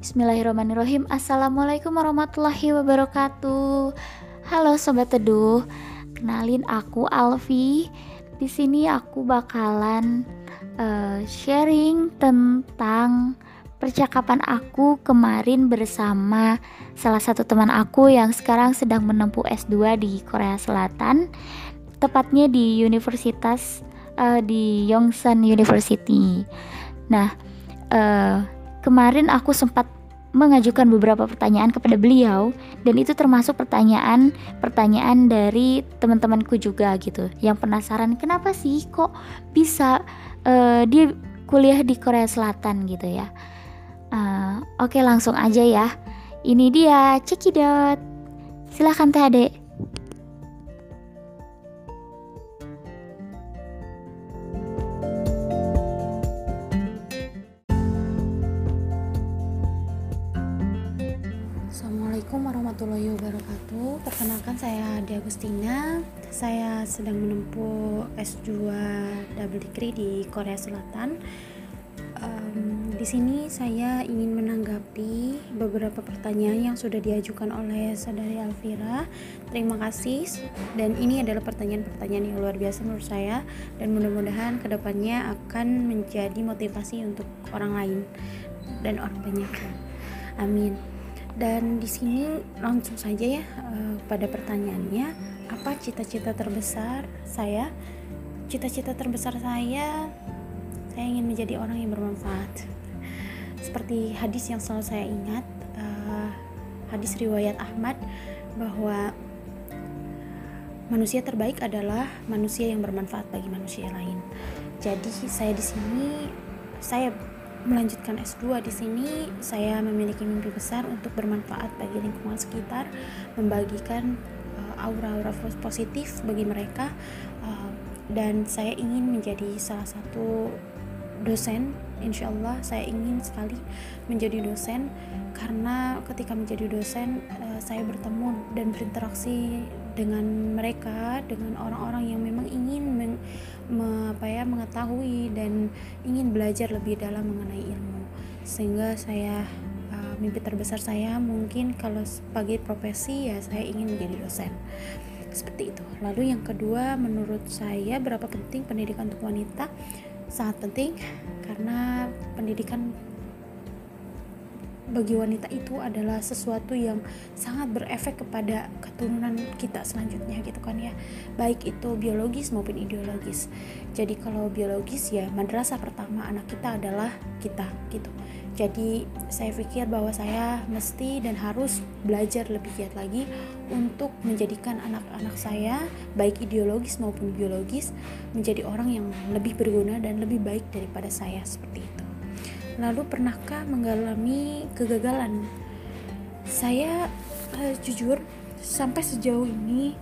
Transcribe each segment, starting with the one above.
Bismillahirrahmanirrahim. Assalamualaikum warahmatullahi wabarakatuh. Halo sobat teduh. Kenalin aku Alfi. Di sini aku bakalan uh, sharing tentang percakapan aku kemarin bersama salah satu teman aku yang sekarang sedang menempuh S2 di Korea Selatan, tepatnya di Universitas uh, di Yongsan University. Nah, uh, kemarin aku sempat mengajukan beberapa pertanyaan kepada beliau dan itu termasuk pertanyaan-pertanyaan dari teman-temanku juga gitu yang penasaran kenapa sih kok bisa uh, dia kuliah di Korea Selatan? gitu ya. Uh, oke langsung aja ya. Ini dia cekidot. Silahkan teh adek Agustina Saya sedang menempuh S2 double degree di Korea Selatan. Um, Di sini saya ingin menanggapi beberapa pertanyaan yang sudah diajukan oleh saudari Alvira Terima kasih Dan ini adalah pertanyaan-pertanyaan yang luar biasa menurut saya Dan mudah-mudahan ke depannya akan menjadi motivasi untuk orang lain dan orang banyak. Amin. Dan di sini langsung saja ya uh, pada pertanyaannya apa cita-cita terbesar saya? Cita-cita terbesar saya saya ingin menjadi orang yang bermanfaat. Seperti hadis yang selalu saya ingat uh, hadis riwayat Ahmad bahwa manusia terbaik adalah manusia yang bermanfaat bagi manusia lain. Jadi saya di sini saya melanjutkan S2 di sini. Saya memiliki mimpi besar untuk bermanfaat bagi lingkungan sekitar, membagikan aura-aura positif bagi mereka. Uh, dan saya ingin menjadi salah satu dosen insya Allah saya ingin sekali menjadi dosen. Karena ketika menjadi dosen uh, saya bertemu dan berinteraksi dengan mereka dengan orang-orang yang memang ingin meng, me, ya mengetahui dan ingin belajar lebih dalam mengenai ilmu. Sehingga saya mimpi terbesar saya mungkin kalau sebagai profesi ya saya ingin menjadi dosen. Seperti itu. Lalu yang kedua menurut saya berapa penting pendidikan untuk wanita? Sangat penting karena pendidikan bagi wanita itu adalah sesuatu yang sangat berefek kepada keturunan kita selanjutnya gitu kan ya. Baik itu biologis maupun ideologis. Jadi kalau biologis ya madrasah pertama anak kita adalah kita gitu jadi saya pikir bahwa saya mesti dan harus belajar lebih giat lagi untuk menjadikan anak-anak saya baik ideologis maupun biologis menjadi orang yang lebih berguna dan lebih baik daripada saya seperti itu Lalu pernahkah mengalami kegagalan? Saya uh, jujur sampai sejauh ini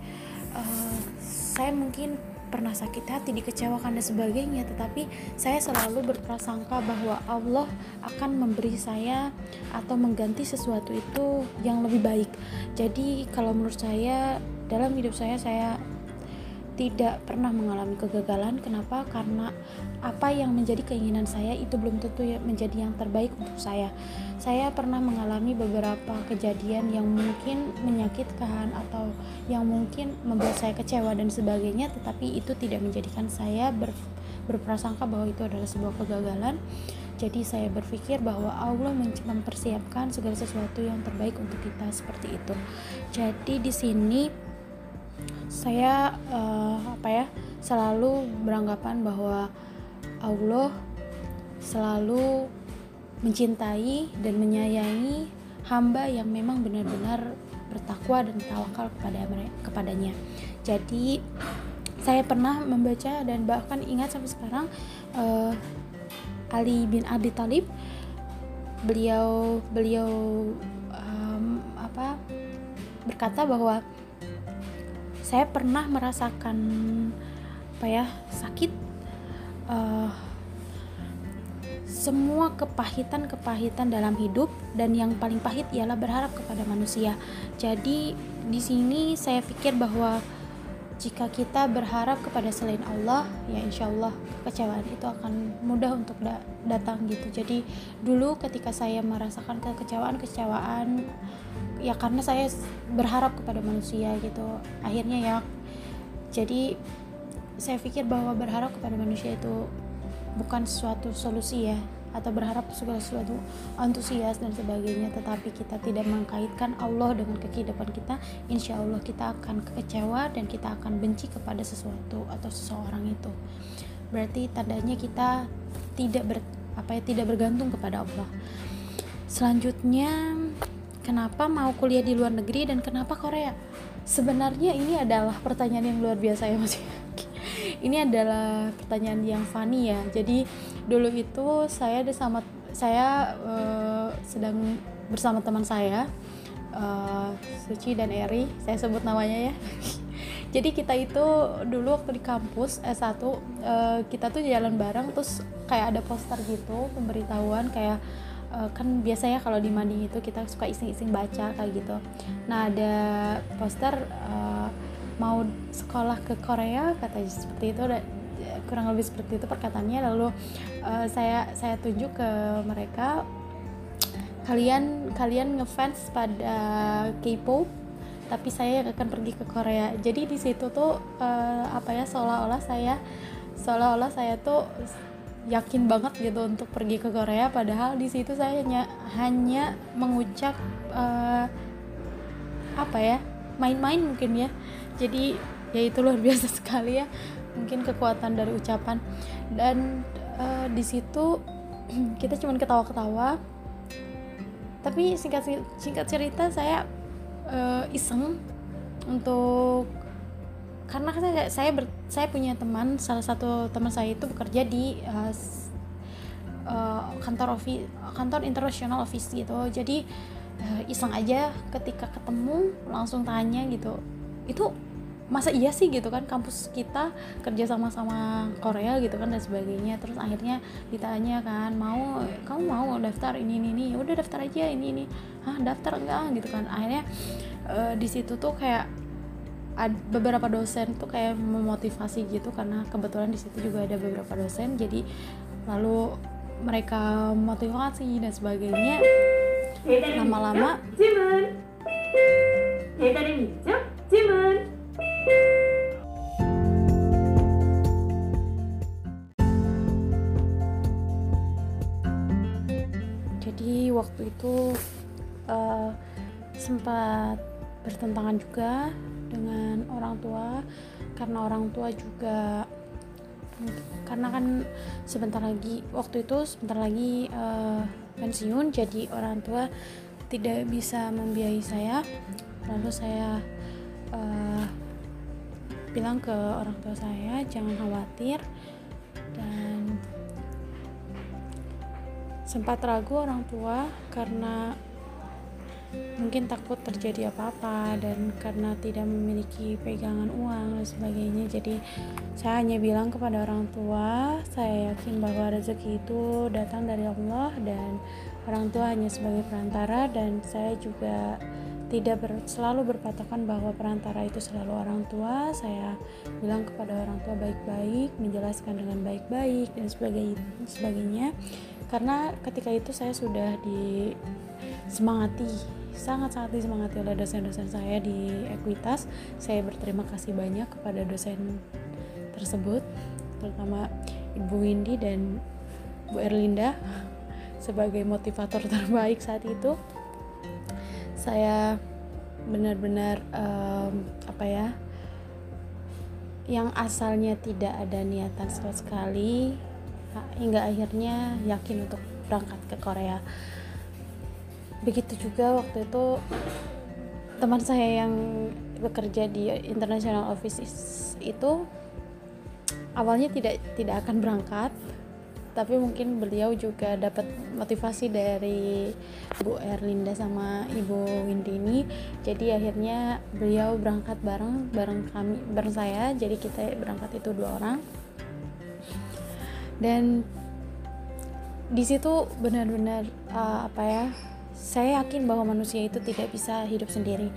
uh, saya mungkin pernah sakit hati, dikecewakan dan sebagainya, tetapi saya selalu berprasangka bahwa Allah akan memberi saya atau mengganti sesuatu itu yang lebih baik. Jadi kalau menurut saya dalam hidup saya saya tidak pernah mengalami kegagalan. Kenapa? Karena apa yang menjadi keinginan saya itu belum tentu ya menjadi yang terbaik untuk saya. Saya pernah mengalami beberapa kejadian yang mungkin menyakitkan atau yang mungkin membuat saya kecewa dan sebagainya, tetapi itu tidak menjadikan saya ber, berprasangka bahwa itu adalah sebuah kegagalan. Jadi saya berpikir bahwa Allah mempersiapkan segala sesuatu yang terbaik untuk kita seperti itu. Jadi di sini saya uh, apa ya selalu beranggapan bahwa Allah selalu mencintai dan menyayangi hamba yang memang benar-benar bertakwa dan tawakal kepada kepadanya. Jadi saya pernah membaca dan bahkan ingat sampai sekarang uh, Ali bin Abi Thalib beliau beliau um, apa berkata bahwa saya pernah merasakan apa ya sakit uh, semua kepahitan-kepahitan dalam hidup dan yang paling pahit ialah berharap kepada manusia. Jadi di sini saya pikir bahwa jika kita berharap kepada selain Allah ya insya Allah kekecewaan itu akan mudah untuk da datang gitu jadi dulu ketika saya merasakan kekecewaan kecewaan ya karena saya berharap kepada manusia gitu. Akhirnya ya jadi saya pikir bahwa berharap kepada manusia itu bukan suatu solusi ya atau berharap segala sesuatu antusias dan sebagainya. Tetapi kita tidak mengkaitkan Allah dengan kehidupan kita insya Allah kita akan kecewa dan kita akan benci kepada sesuatu atau seseorang itu. Berarti tandanya kita tidak ber, apa ya tidak bergantung kepada Allah. Selanjutnya kenapa mau kuliah di luar negeri dan kenapa Korea? Sebenarnya ini adalah pertanyaan yang luar biasa ya mas. Ini adalah pertanyaan yang funny ya. Jadi dulu itu saya sama saya uh, sedang bersama teman saya uh, Suci dan Eri. Saya sebut namanya ya. Jadi kita itu dulu waktu di kampus S1 uh, kita tuh jalan bareng terus kayak ada poster gitu pemberitahuan kayak uh, kan biasanya kalau di Mandi itu kita suka iseng-iseng baca kayak gitu. Nah ada poster uh, mau sekolah ke Korea katanya seperti itu kurang lebih seperti itu perkataannya. Lalu uh, saya saya tunjuk ke mereka kalian kalian ngefans pada K-pop tapi saya akan pergi ke Korea. Jadi di situ tuh uh, apa ya seolah-olah saya seolah-olah saya tuh yakin banget gitu untuk pergi ke Korea padahal di situ saya hanya hanya mengucap uh, apa ya main-main mungkin ya. Jadi ya itu luar biasa sekali ya mungkin kekuatan dari ucapan. Dan uh, di situ kita cuma ketawa-ketawa. Tapi singkat singkat cerita saya uh, iseng untuk karena saya saya ber, saya punya teman salah satu teman saya itu bekerja di uh, uh, kantor office kantor international office gitu. Jadi uh, iseng aja ketika ketemu langsung tanya gitu. Itu masa iya sih gitu kan kampus kita kerja sama sama Korea gitu kan dan sebagainya. Terus akhirnya ditanya kan mau kamu mau daftar ini ini ini? Ya udah daftar aja ini ini. Ah daftar enggak? Gitu kan. Akhirnya uh, di situ tuh kayak beberapa dosen tuh kayak memotivasi gitu karena kebetulan di situ juga ada beberapa dosen jadi lalu mereka motivasi dan sebagainya. Lama-lama jadi waktu itu uh, sempat bertentangan juga dengan orang tua karena orang tua juga karena kan sebentar lagi waktu itu sebentar lagi uh, pensiun jadi orang tua tidak bisa membiayai saya. Lalu saya uh, bilang ke orang tua saya jangan khawatir. Dan sempat ragu orang tua karena mungkin takut terjadi apa-apa dan karena tidak memiliki pegangan uang dan sebagainya. Jadi saya hanya bilang kepada orang tua saya yakin bahwa rezeki itu datang dari Allah dan orang tua hanya sebagai perantara. Dan saya juga tidak ber, selalu berpatokan bahwa perantara itu selalu orang tua. Saya bilang kepada orang tua baik-baik menjelaskan dengan baik-baik dan sebagainya karena ketika itu saya sudah disemangati sangat-sangat disemangati oleh dosen-dosen saya di Ekuitas. Saya berterima kasih banyak kepada dosen tersebut terutama Ibu Windy dan Bu Erlinda sebagai motivator terbaik saat itu. Saya benar-benar um, apa ya yang asalnya tidak ada niatan sama sekali hingga akhirnya yakin untuk berangkat ke Korea begitu juga waktu itu teman saya yang bekerja di international office itu awalnya tidak tidak akan berangkat tapi mungkin beliau juga dapat motivasi dari Bu Erlinda sama Ibu Windy ini jadi akhirnya beliau berangkat bareng bareng kami bareng saya. Jadi kita berangkat itu dua orang. Dan di situ benar-benar uh, apa ya saya yakin bahwa manusia itu tidak bisa hidup sendiri.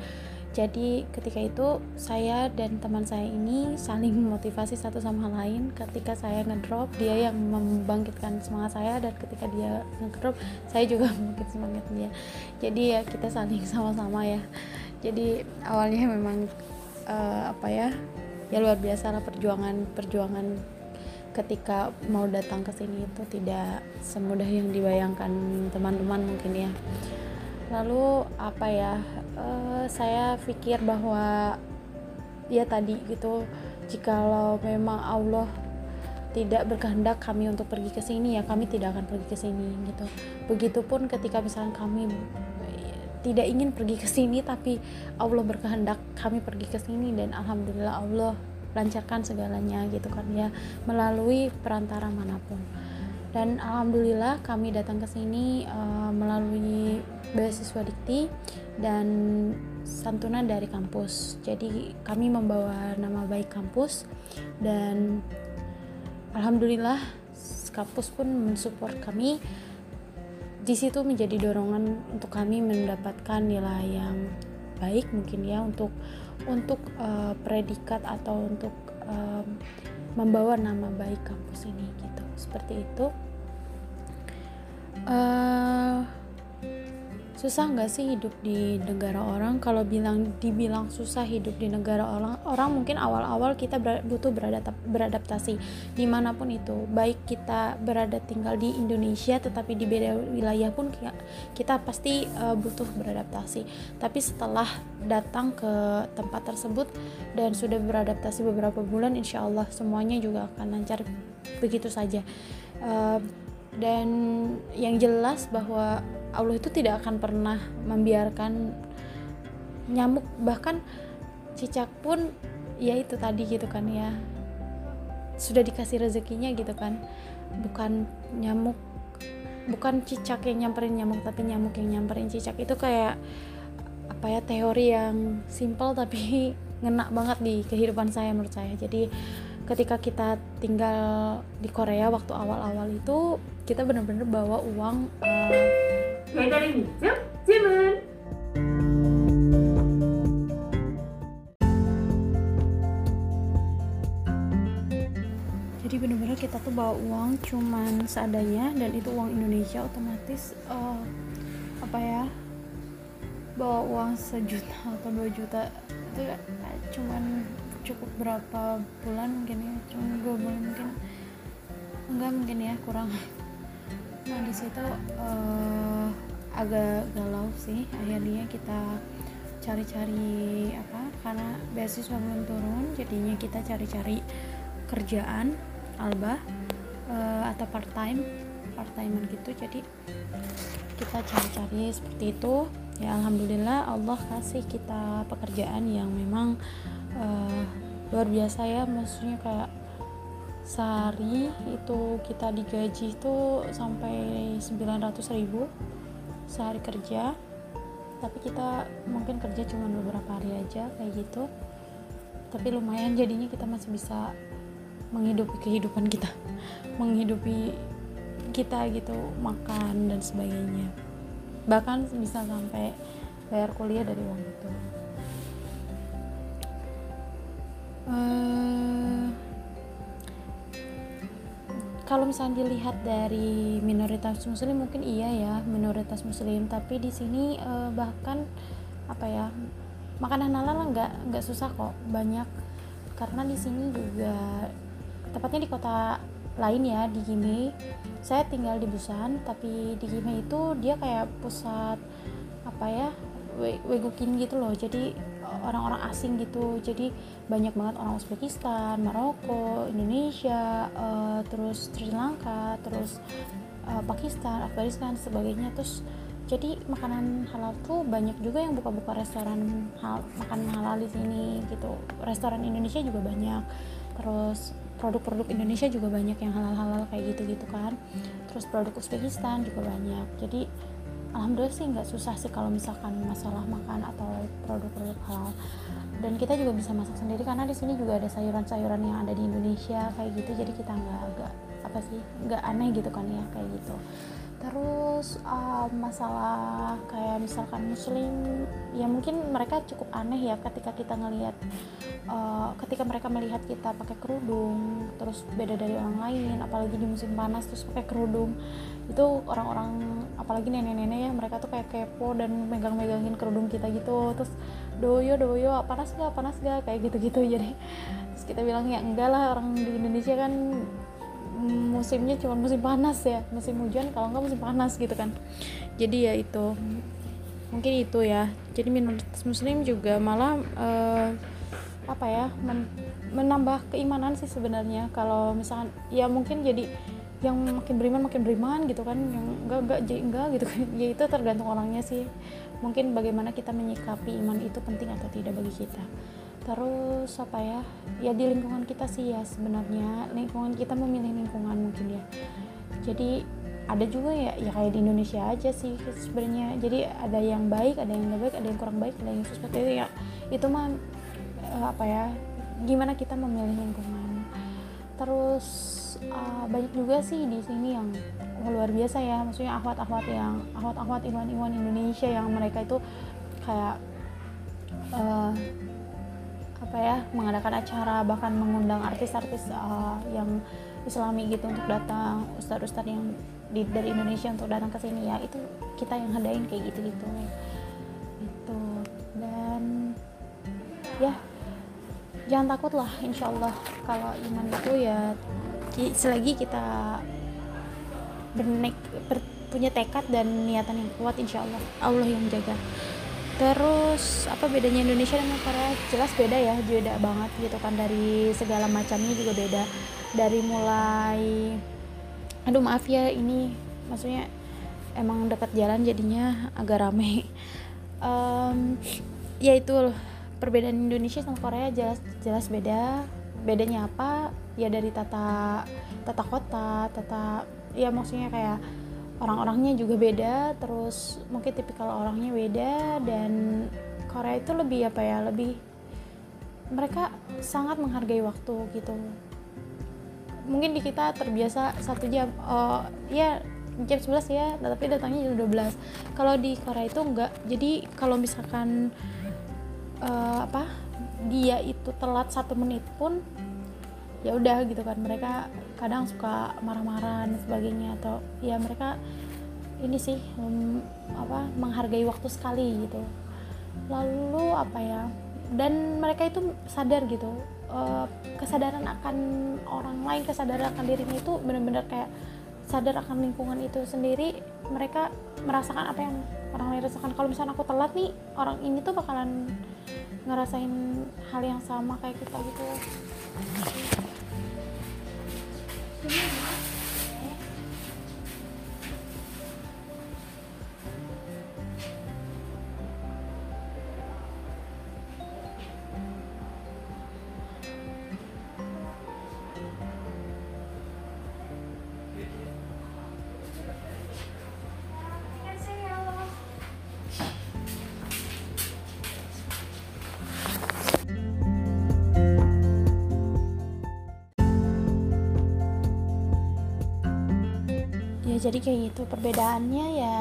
Jadi ketika itu saya dan teman saya ini saling memotivasi satu sama lain. Ketika saya ngedrop dia yang membangkitkan semangat saya. Dan ketika dia ngedrop saya juga membangkit semangat dia. Jadi ya kita saling sama-sama ya. Jadi awalnya memang uh, apa ya ya luar biasa lah perjuangan perjuangan ketika mau datang ke sini itu tidak semudah yang dibayangkan teman-teman mungkin ya. Lalu apa ya uh, saya pikir bahwa ya tadi gitu jikalau memang Allah tidak berkehendak kami untuk pergi ke sini ya kami tidak akan pergi ke sini gitu. Begitupun ketika misalnya kami tidak ingin pergi ke sini tapi Allah berkehendak kami pergi ke sini dan alhamdulillah Allah lancarkan segalanya gitu kan. Ya melalui perantara mana pun. Dan alhamdulillah kami datang ke sini uh, melalui beasiswa dikti dan santunan dari kampus. Jadi kami membawa nama baik kampus dan alhamdulillah kampus pun mensupport kami. Di situ menjadi dorongan untuk kami mendapatkan nilai yang baik mungkin ya untuk untuk uh, predikat atau untuk uh, membawa nama baik kampus ini gitu. Seperti itu. Uh, susah nggak sih hidup di negara orang? Kalau bilang dibilang susah hidup di negara orang orang mungkin awal-awal kita ber, butuh beradap, beradaptasi. Di mana pun itu baik kita berada tinggal di Indonesia tetapi di beda wilayah pun kita, pasti uh, butuh beradaptasi. Tapi setelah datang ke tempat tersebut dan sudah beradaptasi beberapa bulan insya Allah semuanya juga akan lancar begitu saja. Uh, dan yang jelas bahwa Allah itu tidak akan pernah membiarkan nyamuk. Bahkan cicak pun ya itu tadi gitu kan ya. Sudah dikasih rezekinya gitu kan. Bukan nyamuk bukan cicak yang nyamperin nyamuk tapi nyamuk yang nyamperin cicak. Itu kayak apa ya teori yang simple tapi ngena banget di kehidupan saya menurut saya. Jadi ketika kita tinggal di Korea waktu awal-awal itu kita benar-benar bawa uang 배달의 민족 질문 jadi benar-benar kita tuh bawa uang cuman seadanya dan itu uang Indonesia otomatis uh, apa ya bawa uang sejuta atau dua juta itu ya, cuman cukup berapa bulan mungkin ya cuma dua bulan mungkin enggak mungkin ya kurang nah di situ uh, agak galau sih. Akhirnya kita cari-cari apa karena beasiswa belum turun jadinya kita cari-cari kerjaan alba uh, atau part time part time gitu. Jadi kita cari-cari seperti itu. Ya alhamdulillah Allah kasih kita pekerjaan yang memang uh, luar biasa ya. Maksudnya kayak sehari itu kita digaji itu sampai 900 ribu sehari kerja. Tapi kita mungkin kerja cuma beberapa hari aja kayak gitu. Tapi lumayan jadinya kita masih bisa menghidupi kehidupan kita menghidupi kita gitu makan dan sebagainya. Bahkan bisa sampai bayar kuliah dari uang itu. Uh, kalau misalnya dilihat dari minoritas muslim mungkin iya ya minoritas muslim. Tapi di sini uh, bahkan apa ya makanan halal nggak nggak susah kok banyak. Karena di sini juga tepatnya di kota lain ya di Gime. Saya tinggal di Busan tapi di Gime itu dia kayak pusat apa ya wegukin gitu loh. Jadi orang-orang asing gitu. Jadi banyak banget orang Uzbekistan, Maroko, Indonesia, uh, terus Sri Lanka, terus uh, Pakistan, Afghanistan sebagainya. Terus jadi makanan halal tuh banyak juga yang buka-buka restoran hal makanan halal di sini gitu. Restoran Indonesia juga banyak. Terus produk-produk Indonesia juga banyak yang halal-halal kayak gitu gitu kan. Terus produk Uzbekistan juga banyak. Jadi alhamdulillah sih nggak susah sih kalau misalkan masalah makan atau produk-produk halal. Dan kita juga bisa masak sendiri karena di sini juga ada sayuran-sayuran yang ada di Indonesia kayak gitu jadi kita nggak agak apa sih nggak aneh gitu kan ya kayak gitu. Terus uh, masalah kayak misalkan muslim ya mungkin mereka cukup aneh ya ketika kita ngelihat uh, ketika mereka melihat kita pakai kerudung terus beda dari orang lain apalagi di musim panas terus pakai kerudung. Itu orang-orang apalagi nenek-nenek ya mereka tuh kayak kepo dan megang-megangin kerudung kita gitu. Terus doyo doyo panas gak panas gak kayak gitu-gitu. Jadi terus kita bilang ya enggak lah orang di Indonesia kan musimnya cuma musim panas ya musim hujan kalau nggak musim panas gitu kan. Jadi ya itu. Mungkin itu ya. Jadi minoritas muslim juga malah uh, apa ya men menambah keimanan sih sebenarnya. Kalau misalkan ya mungkin jadi yang makin beriman makin beriman gitu kan. Yang enggak enggak enggak gitu kan. Ya itu tergantung orangnya sih. Mungkin bagaimana kita menyikapi iman itu penting atau tidak bagi kita. Terus apa ya? Ya di lingkungan kita sih ya sebenarnya. Lingkungan kita memilih lingkungan mungkin ya. Jadi ada juga ya ya kayak di Indonesia aja sih sebenarnya. Jadi ada yang baik ada yang baik ada yang kurang baik ada yang seperti itu ya itu mah eh, apa ya? Gimana kita memilih lingkungan terus uh, banyak juga sih di sini yang luar biasa ya. Maksudnya akhwat-akhwat yang akhwat-akhwat iwan-iwan Indonesia yang mereka itu kayak uh, apa ya mengadakan acara bahkan mengundang artis-artis uh, yang islami gitu untuk datang ustadz-ustadz yang di, dari Indonesia untuk datang ke sini. Ya itu kita yang ngadain kayak gitu gitu. Itu dan ya jangan takut lah insya Allah. Kalau iman itu ya selagi kita bernek ber, punya tekad dan niatan yang kuat insya Allah. Allah yang jaga. Terus apa bedanya Indonesia dengan Korea? Jelas beda ya beda banget gitu kan. Dari segala macamnya juga beda. Dari mulai aduh maaf ya ini maksudnya emang dekat jalan jadinya agak rame. Um, ya itu perbedaan Indonesia sama Korea jelas jelas beda. Bedanya apa? Ya dari tata tata kota tata ya maksudnya kayak orang-orangnya juga beda terus mungkin tipikal orangnya beda dan Korea itu lebih apa ya lebih mereka sangat menghargai waktu gitu. Mungkin di kita terbiasa satu jam uh, ya jam 11 ya tapi datangnya jam 12 kalau di Korea itu enggak. Jadi kalau misalkan uh, apa dia itu telat satu menit pun ya udah gitu kan. Mereka kadang suka marah-marah dan sebagainya atau ya mereka ini sih um, apa menghargai waktu sekali gitu. Lalu apa ya dan mereka itu sadar gitu uh, kesadaran akan orang lain kesadaran akan dirinya itu benar-benar kayak sadar akan lingkungan itu sendiri. Mereka merasakan apa yang orang lain rasakan. Kalau misalnya aku telat nih orang ini tuh bakalan ngerasain hal yang sama kayak kita gitu kayak gitu. Perbedaannya ya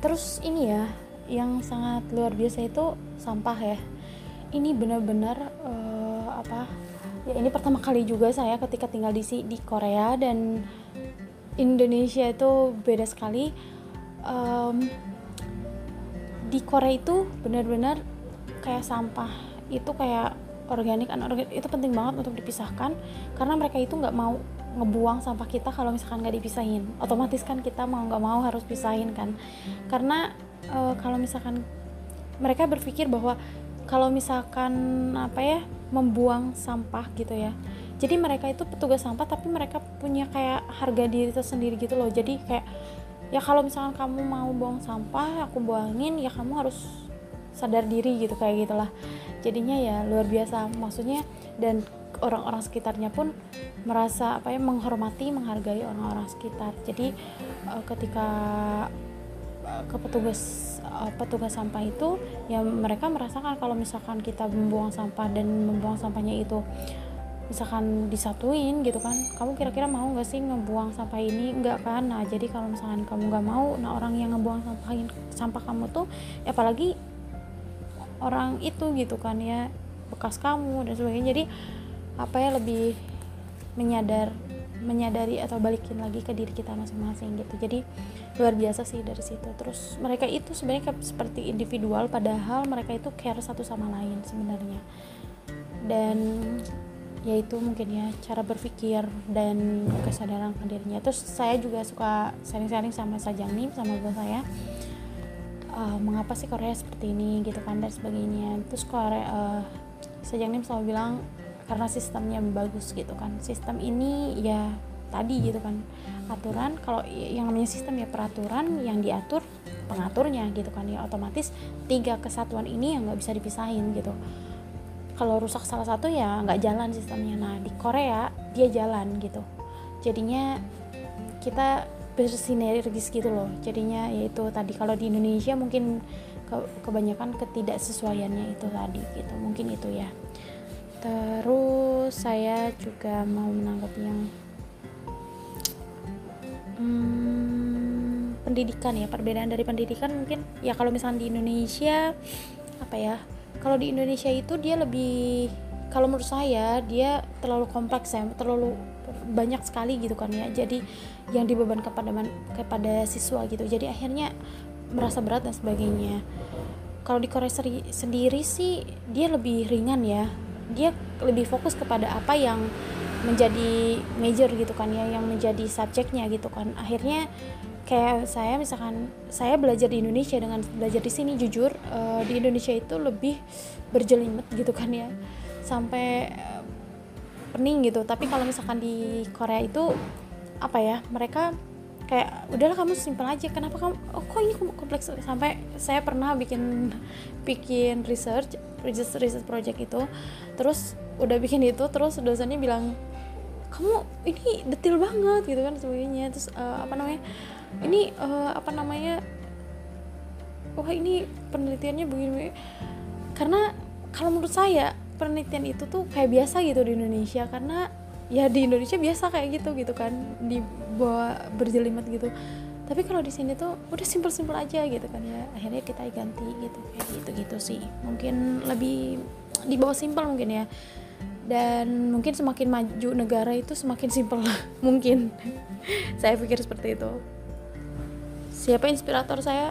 terus ini ya yang sangat luar biasa itu sampah ya. Ini benar-benar uh, apa ya ini pertama kali juga saya ketika tinggal di di Korea dan Indonesia itu beda sekali. Um, di Korea itu benar-benar kayak sampah itu kayak organik anorganik itu penting banget untuk dipisahkan karena mereka itu nggak mau ngebuang sampah kita kalau misalkan nggak dipisahin. Otomatis kan kita mau nggak mau harus pisahin kan. Karena e, kalau misalkan mereka berpikir bahwa kalau misalkan apa ya membuang sampah gitu ya. Jadi mereka itu petugas sampah tapi mereka punya kayak harga diri tersendiri gitu loh. Jadi kayak ya kalau misalkan kamu mau buang sampah aku buangin ya kamu harus sadar diri gitu kayak gitulah. Jadinya ya luar biasa. Maksudnya dan orang-orang sekitarnya pun merasa apa ya menghormati menghargai orang-orang sekitar. Jadi uh, ketika uh, ke petugas uh, petugas sampah itu ya mereka merasakan kalau misalkan kita membuang sampah dan membuang sampahnya itu misalkan disatuin gitu kan kamu kira-kira mau nggak sih ngebuang sampah ini? Enggak kan? Nah jadi kalau misalkan kamu nggak mau nah orang yang ngebuang sampah sampah kamu tuh ya apalagi orang itu gitu kan ya bekas kamu dan sebagainya. Jadi apa ya lebih menyadar menyadari atau balikin lagi ke diri kita masing-masing gitu. Jadi luar biasa sih dari situ. Terus mereka itu sebenarnya seperti individual padahal mereka itu care satu sama lain sebenarnya. Dan yaitu mungkin ya cara berpikir dan kesadaran dirinya. Terus saya juga suka sharing-sharing sama Sajang nih sama bos saya. Uh, mengapa sih Korea seperti ini gitu kan dan sebagainya. Terus Korea uh, Sajang nih selalu bilang karena sistemnya bagus gitu kan. Sistem ini ya tadi gitu kan. Aturan kalau yang namanya sistem ya peraturan yang diatur pengaturnya gitu kan. Ya otomatis tiga kesatuan ini yang nggak bisa dipisahin gitu. Kalau rusak salah satu ya nggak jalan sistemnya. Nah di Korea dia jalan gitu. Jadinya kita bersinergis gitu loh. Jadinya yaitu tadi kalau di Indonesia mungkin ke, kebanyakan ketidaksesuaiannya itu tadi gitu. Mungkin itu ya terus saya juga mau menanggapi yang hmm, pendidikan ya. Perbedaan dari pendidikan mungkin ya kalau misalnya di Indonesia apa ya kalau di Indonesia itu dia lebih kalau menurut saya dia terlalu kompleks ya terlalu banyak sekali gitu kan ya. Jadi yang dibeban kepada kepada siswa gitu. Jadi akhirnya merasa berat dan sebagainya. Kalau di Korea sendiri sih dia lebih ringan ya dia lebih fokus kepada apa yang menjadi major gitu kan ya yang menjadi subjeknya gitu kan. Akhirnya kayak saya misalkan saya belajar di Indonesia dengan belajar di sini jujur uh, di Indonesia itu lebih berjelimet gitu kan ya. Sampai uh, pening gitu. Tapi kalau misalkan di Korea itu apa ya mereka kayak udahlah kamu simpel aja. Kenapa kamu oh kok ini kompleks. Sampai saya pernah bikin bikin research research research project itu. Terus udah bikin itu terus dosennya bilang kamu ini detail banget gitu kan sebagainya terus uh, apa namanya ini uh, apa namanya wah ini penelitiannya begini karena kalau menurut saya penelitian itu tuh kayak biasa gitu di Indonesia. Karena ya di Indonesia biasa kayak gitu gitu kan dibawa berjelimet gitu tapi kalau di sini tuh udah simpel-simpel aja gitu kan ya. Akhirnya kita ganti gitu kayak gitu gitu sih. Mungkin lebih dibawa simpel mungkin ya. Dan mungkin semakin maju negara itu semakin simpel. Mungkin. Saya pikir seperti itu. Siapa inspirator saya?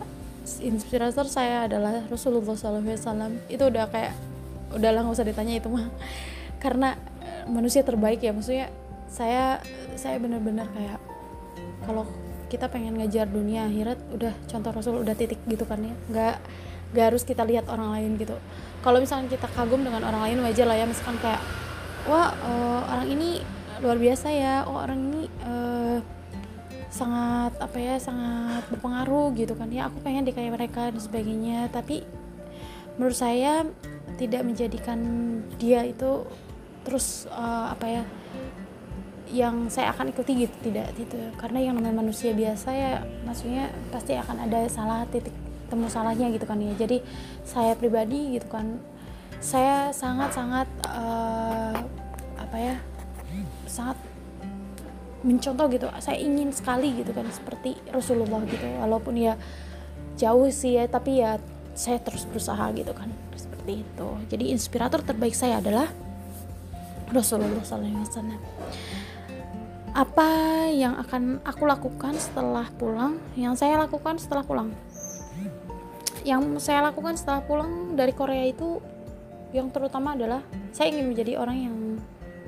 Inspirator saya adalah Rasulullah SAW itu udah kayak udahlah nggak usah ditanya itu mah. Karena eh, manusia terbaik ya. Maksudnya saya saya benar-benar kayak kalau kita pengen ngejar dunia akhirat udah contoh Rasul udah titik gitu kan ya. Nggak nggak harus kita lihat orang lain gitu. Kalau misalnya kita kagum dengan orang lain wajar lah ya. Misalkan kayak wah uh, orang ini luar biasa ya. Oh orang ini uh, sangat apa ya sangat berpengaruh gitu kan ya. Aku pengen di kayak mereka dan sebagainya. Tapi menurut saya tidak menjadikan dia itu terus uh, apa ya yang saya akan ikuti gitu tidak gitu. Karena yang namanya manusia biasa ya maksudnya pasti akan ada salah titik temu salahnya gitu kan ya. Jadi saya pribadi gitu kan saya sangat sangat uh, apa ya sangat mencontoh gitu. Saya ingin sekali gitu kan seperti Rasulullah gitu. Walaupun ya jauh sih ya tapi ya saya terus berusaha gitu kan seperti itu. Jadi inspirator terbaik saya adalah Rasulullah SAW apa yang akan aku lakukan setelah pulang? Yang saya lakukan setelah pulang. Yang saya lakukan setelah pulang dari Korea itu yang terutama adalah saya ingin menjadi orang yang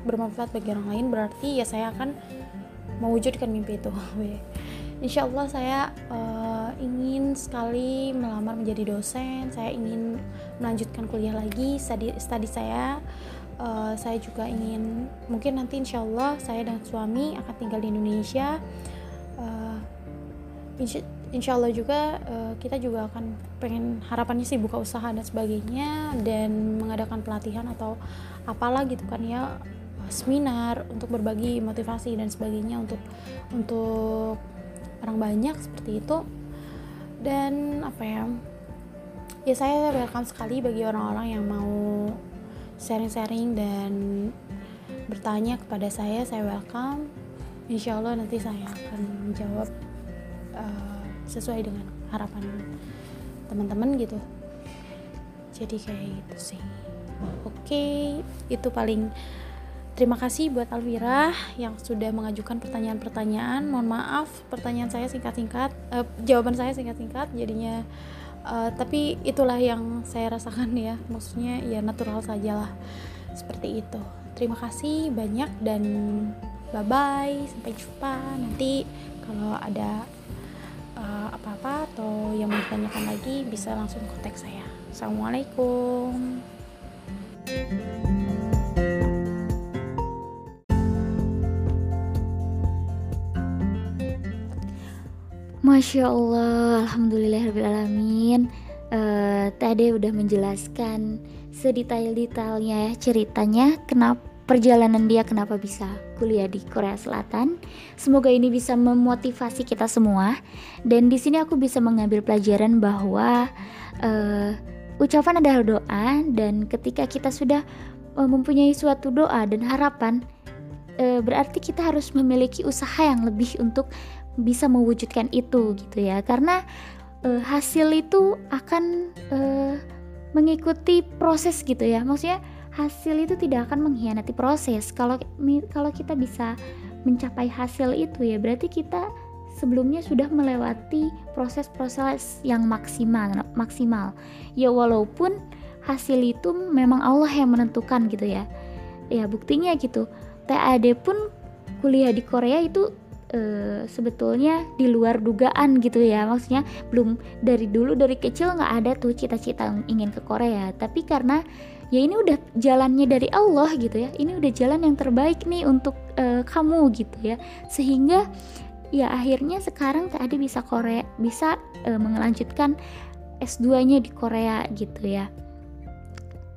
bermanfaat bagi orang lain berarti ya saya akan mewujudkan mimpi itu. Insya Allah saya uh, ingin sekali melamar menjadi dosen saya ingin melanjutkan kuliah lagi studi, studi saya uh, saya juga ingin mungkin nanti insya Allah saya dan suami akan tinggal di Indonesia. Uh, insya, insya Allah juga uh, kita juga akan pengen harapannya sih buka usaha dan sebagainya dan mengadakan pelatihan atau apalah gitu kan ya seminar untuk berbagi motivasi dan sebagainya untuk untuk orang banyak seperti itu. Dan apa ya ya saya welcome sekali bagi orang-orang yang mau sharing-sharing dan bertanya kepada saya saya welcome insya Allah nanti saya akan menjawab uh, sesuai dengan harapan teman-teman gitu jadi kayak gitu sih oke itu paling Terima kasih buat Alvira yang sudah mengajukan pertanyaan-pertanyaan. Mohon maaf, pertanyaan saya singkat-singkat, uh, jawaban saya singkat-singkat, jadinya. Uh, tapi itulah yang saya rasakan ya, maksudnya ya natural sajalah seperti itu. Terima kasih banyak dan bye bye, sampai jumpa nanti kalau ada uh, apa-apa atau yang mau ditanyakan lagi bisa langsung kontak saya. Assalamualaikum. Masya Allah, Alhamdulillahirrahmanirrahim uh, Tadi udah menjelaskan sedetail-detailnya ya ceritanya Kenapa perjalanan dia kenapa bisa kuliah di Korea Selatan. Semoga ini bisa memotivasi kita semua. Dan di sini aku bisa mengambil pelajaran bahwa uh, Ucapan adalah doa Dan ketika kita sudah uh, mempunyai suatu doa dan harapan Berarti kita harus memiliki usaha yang lebih untuk bisa mewujudkan itu gitu ya. Karena uh, hasil itu akan uh, mengikuti proses gitu ya. Maksudnya hasil itu tidak akan mengkhianati proses. Kalau kalau kita bisa mencapai hasil itu ya berarti kita sebelumnya sudah melewati proses-proses yang maksimal maksimal. Ya walaupun hasil itu memang Allah yang menentukan gitu ya. Ya buktinya gitu. TAD pun kuliah di Korea itu uh, sebetulnya di luar dugaan gitu ya. Maksudnya belum dari dulu dari kecil nggak ada tuh cita-cita ingin ke Korea. Tapi karena ya ini udah jalannya dari Allah gitu ya. Ini udah jalan yang terbaik nih untuk uh, kamu gitu ya. Sehingga ya akhirnya sekarang tadi bisa Korea bisa uh, melanjutkan S2-nya di Korea gitu ya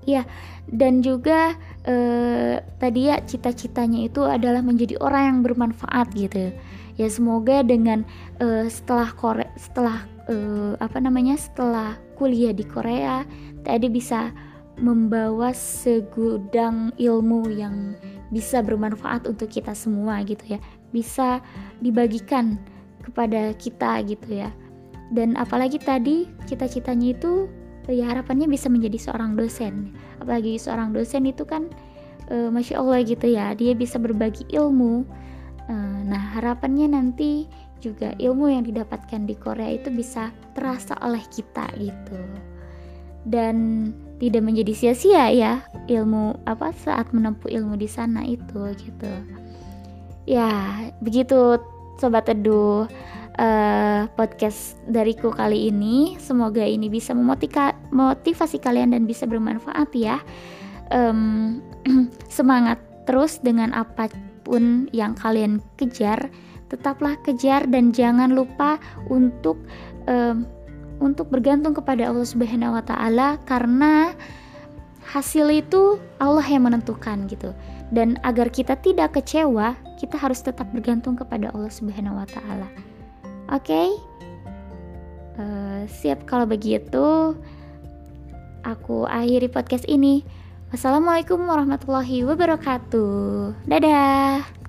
ya dan juga eh, tadi ya cita-citanya itu adalah menjadi orang yang bermanfaat gitu. Ya semoga dengan eh, setelah Korea setelah eh, apa namanya setelah kuliah di Korea tadi bisa membawa segudang ilmu yang bisa bermanfaat untuk kita semua gitu ya. Bisa dibagikan kepada kita gitu ya. Dan apalagi tadi cita-citanya itu ya harapannya bisa menjadi seorang dosen. Apalagi seorang dosen itu kan e, masya allah gitu ya dia bisa berbagi ilmu. E, nah harapannya nanti juga ilmu yang didapatkan di Korea itu bisa terasa oleh kita gitu. Dan tidak menjadi sia-sia ya ilmu apa saat menempuh ilmu di sana itu gitu. Ya begitu sobat teduh uh, podcast dariku kali ini. Semoga ini bisa memotivasi kalian dan bisa bermanfaat ya. Um, semangat terus dengan apa pun yang kalian kejar. Tetaplah kejar dan jangan lupa untuk um, untuk bergantung kepada Allah Subhanahu wa taala karena hasil itu Allah yang menentukan gitu. Dan agar kita tidak kecewa, kita harus tetap bergantung kepada Allah Subhanahu wa taala. Oke, okay? uh, eh, siap kalau begitu. Aku akhiri podcast ini. Wassalamualaikum warahmatullahi wabarakatuh. Dadah.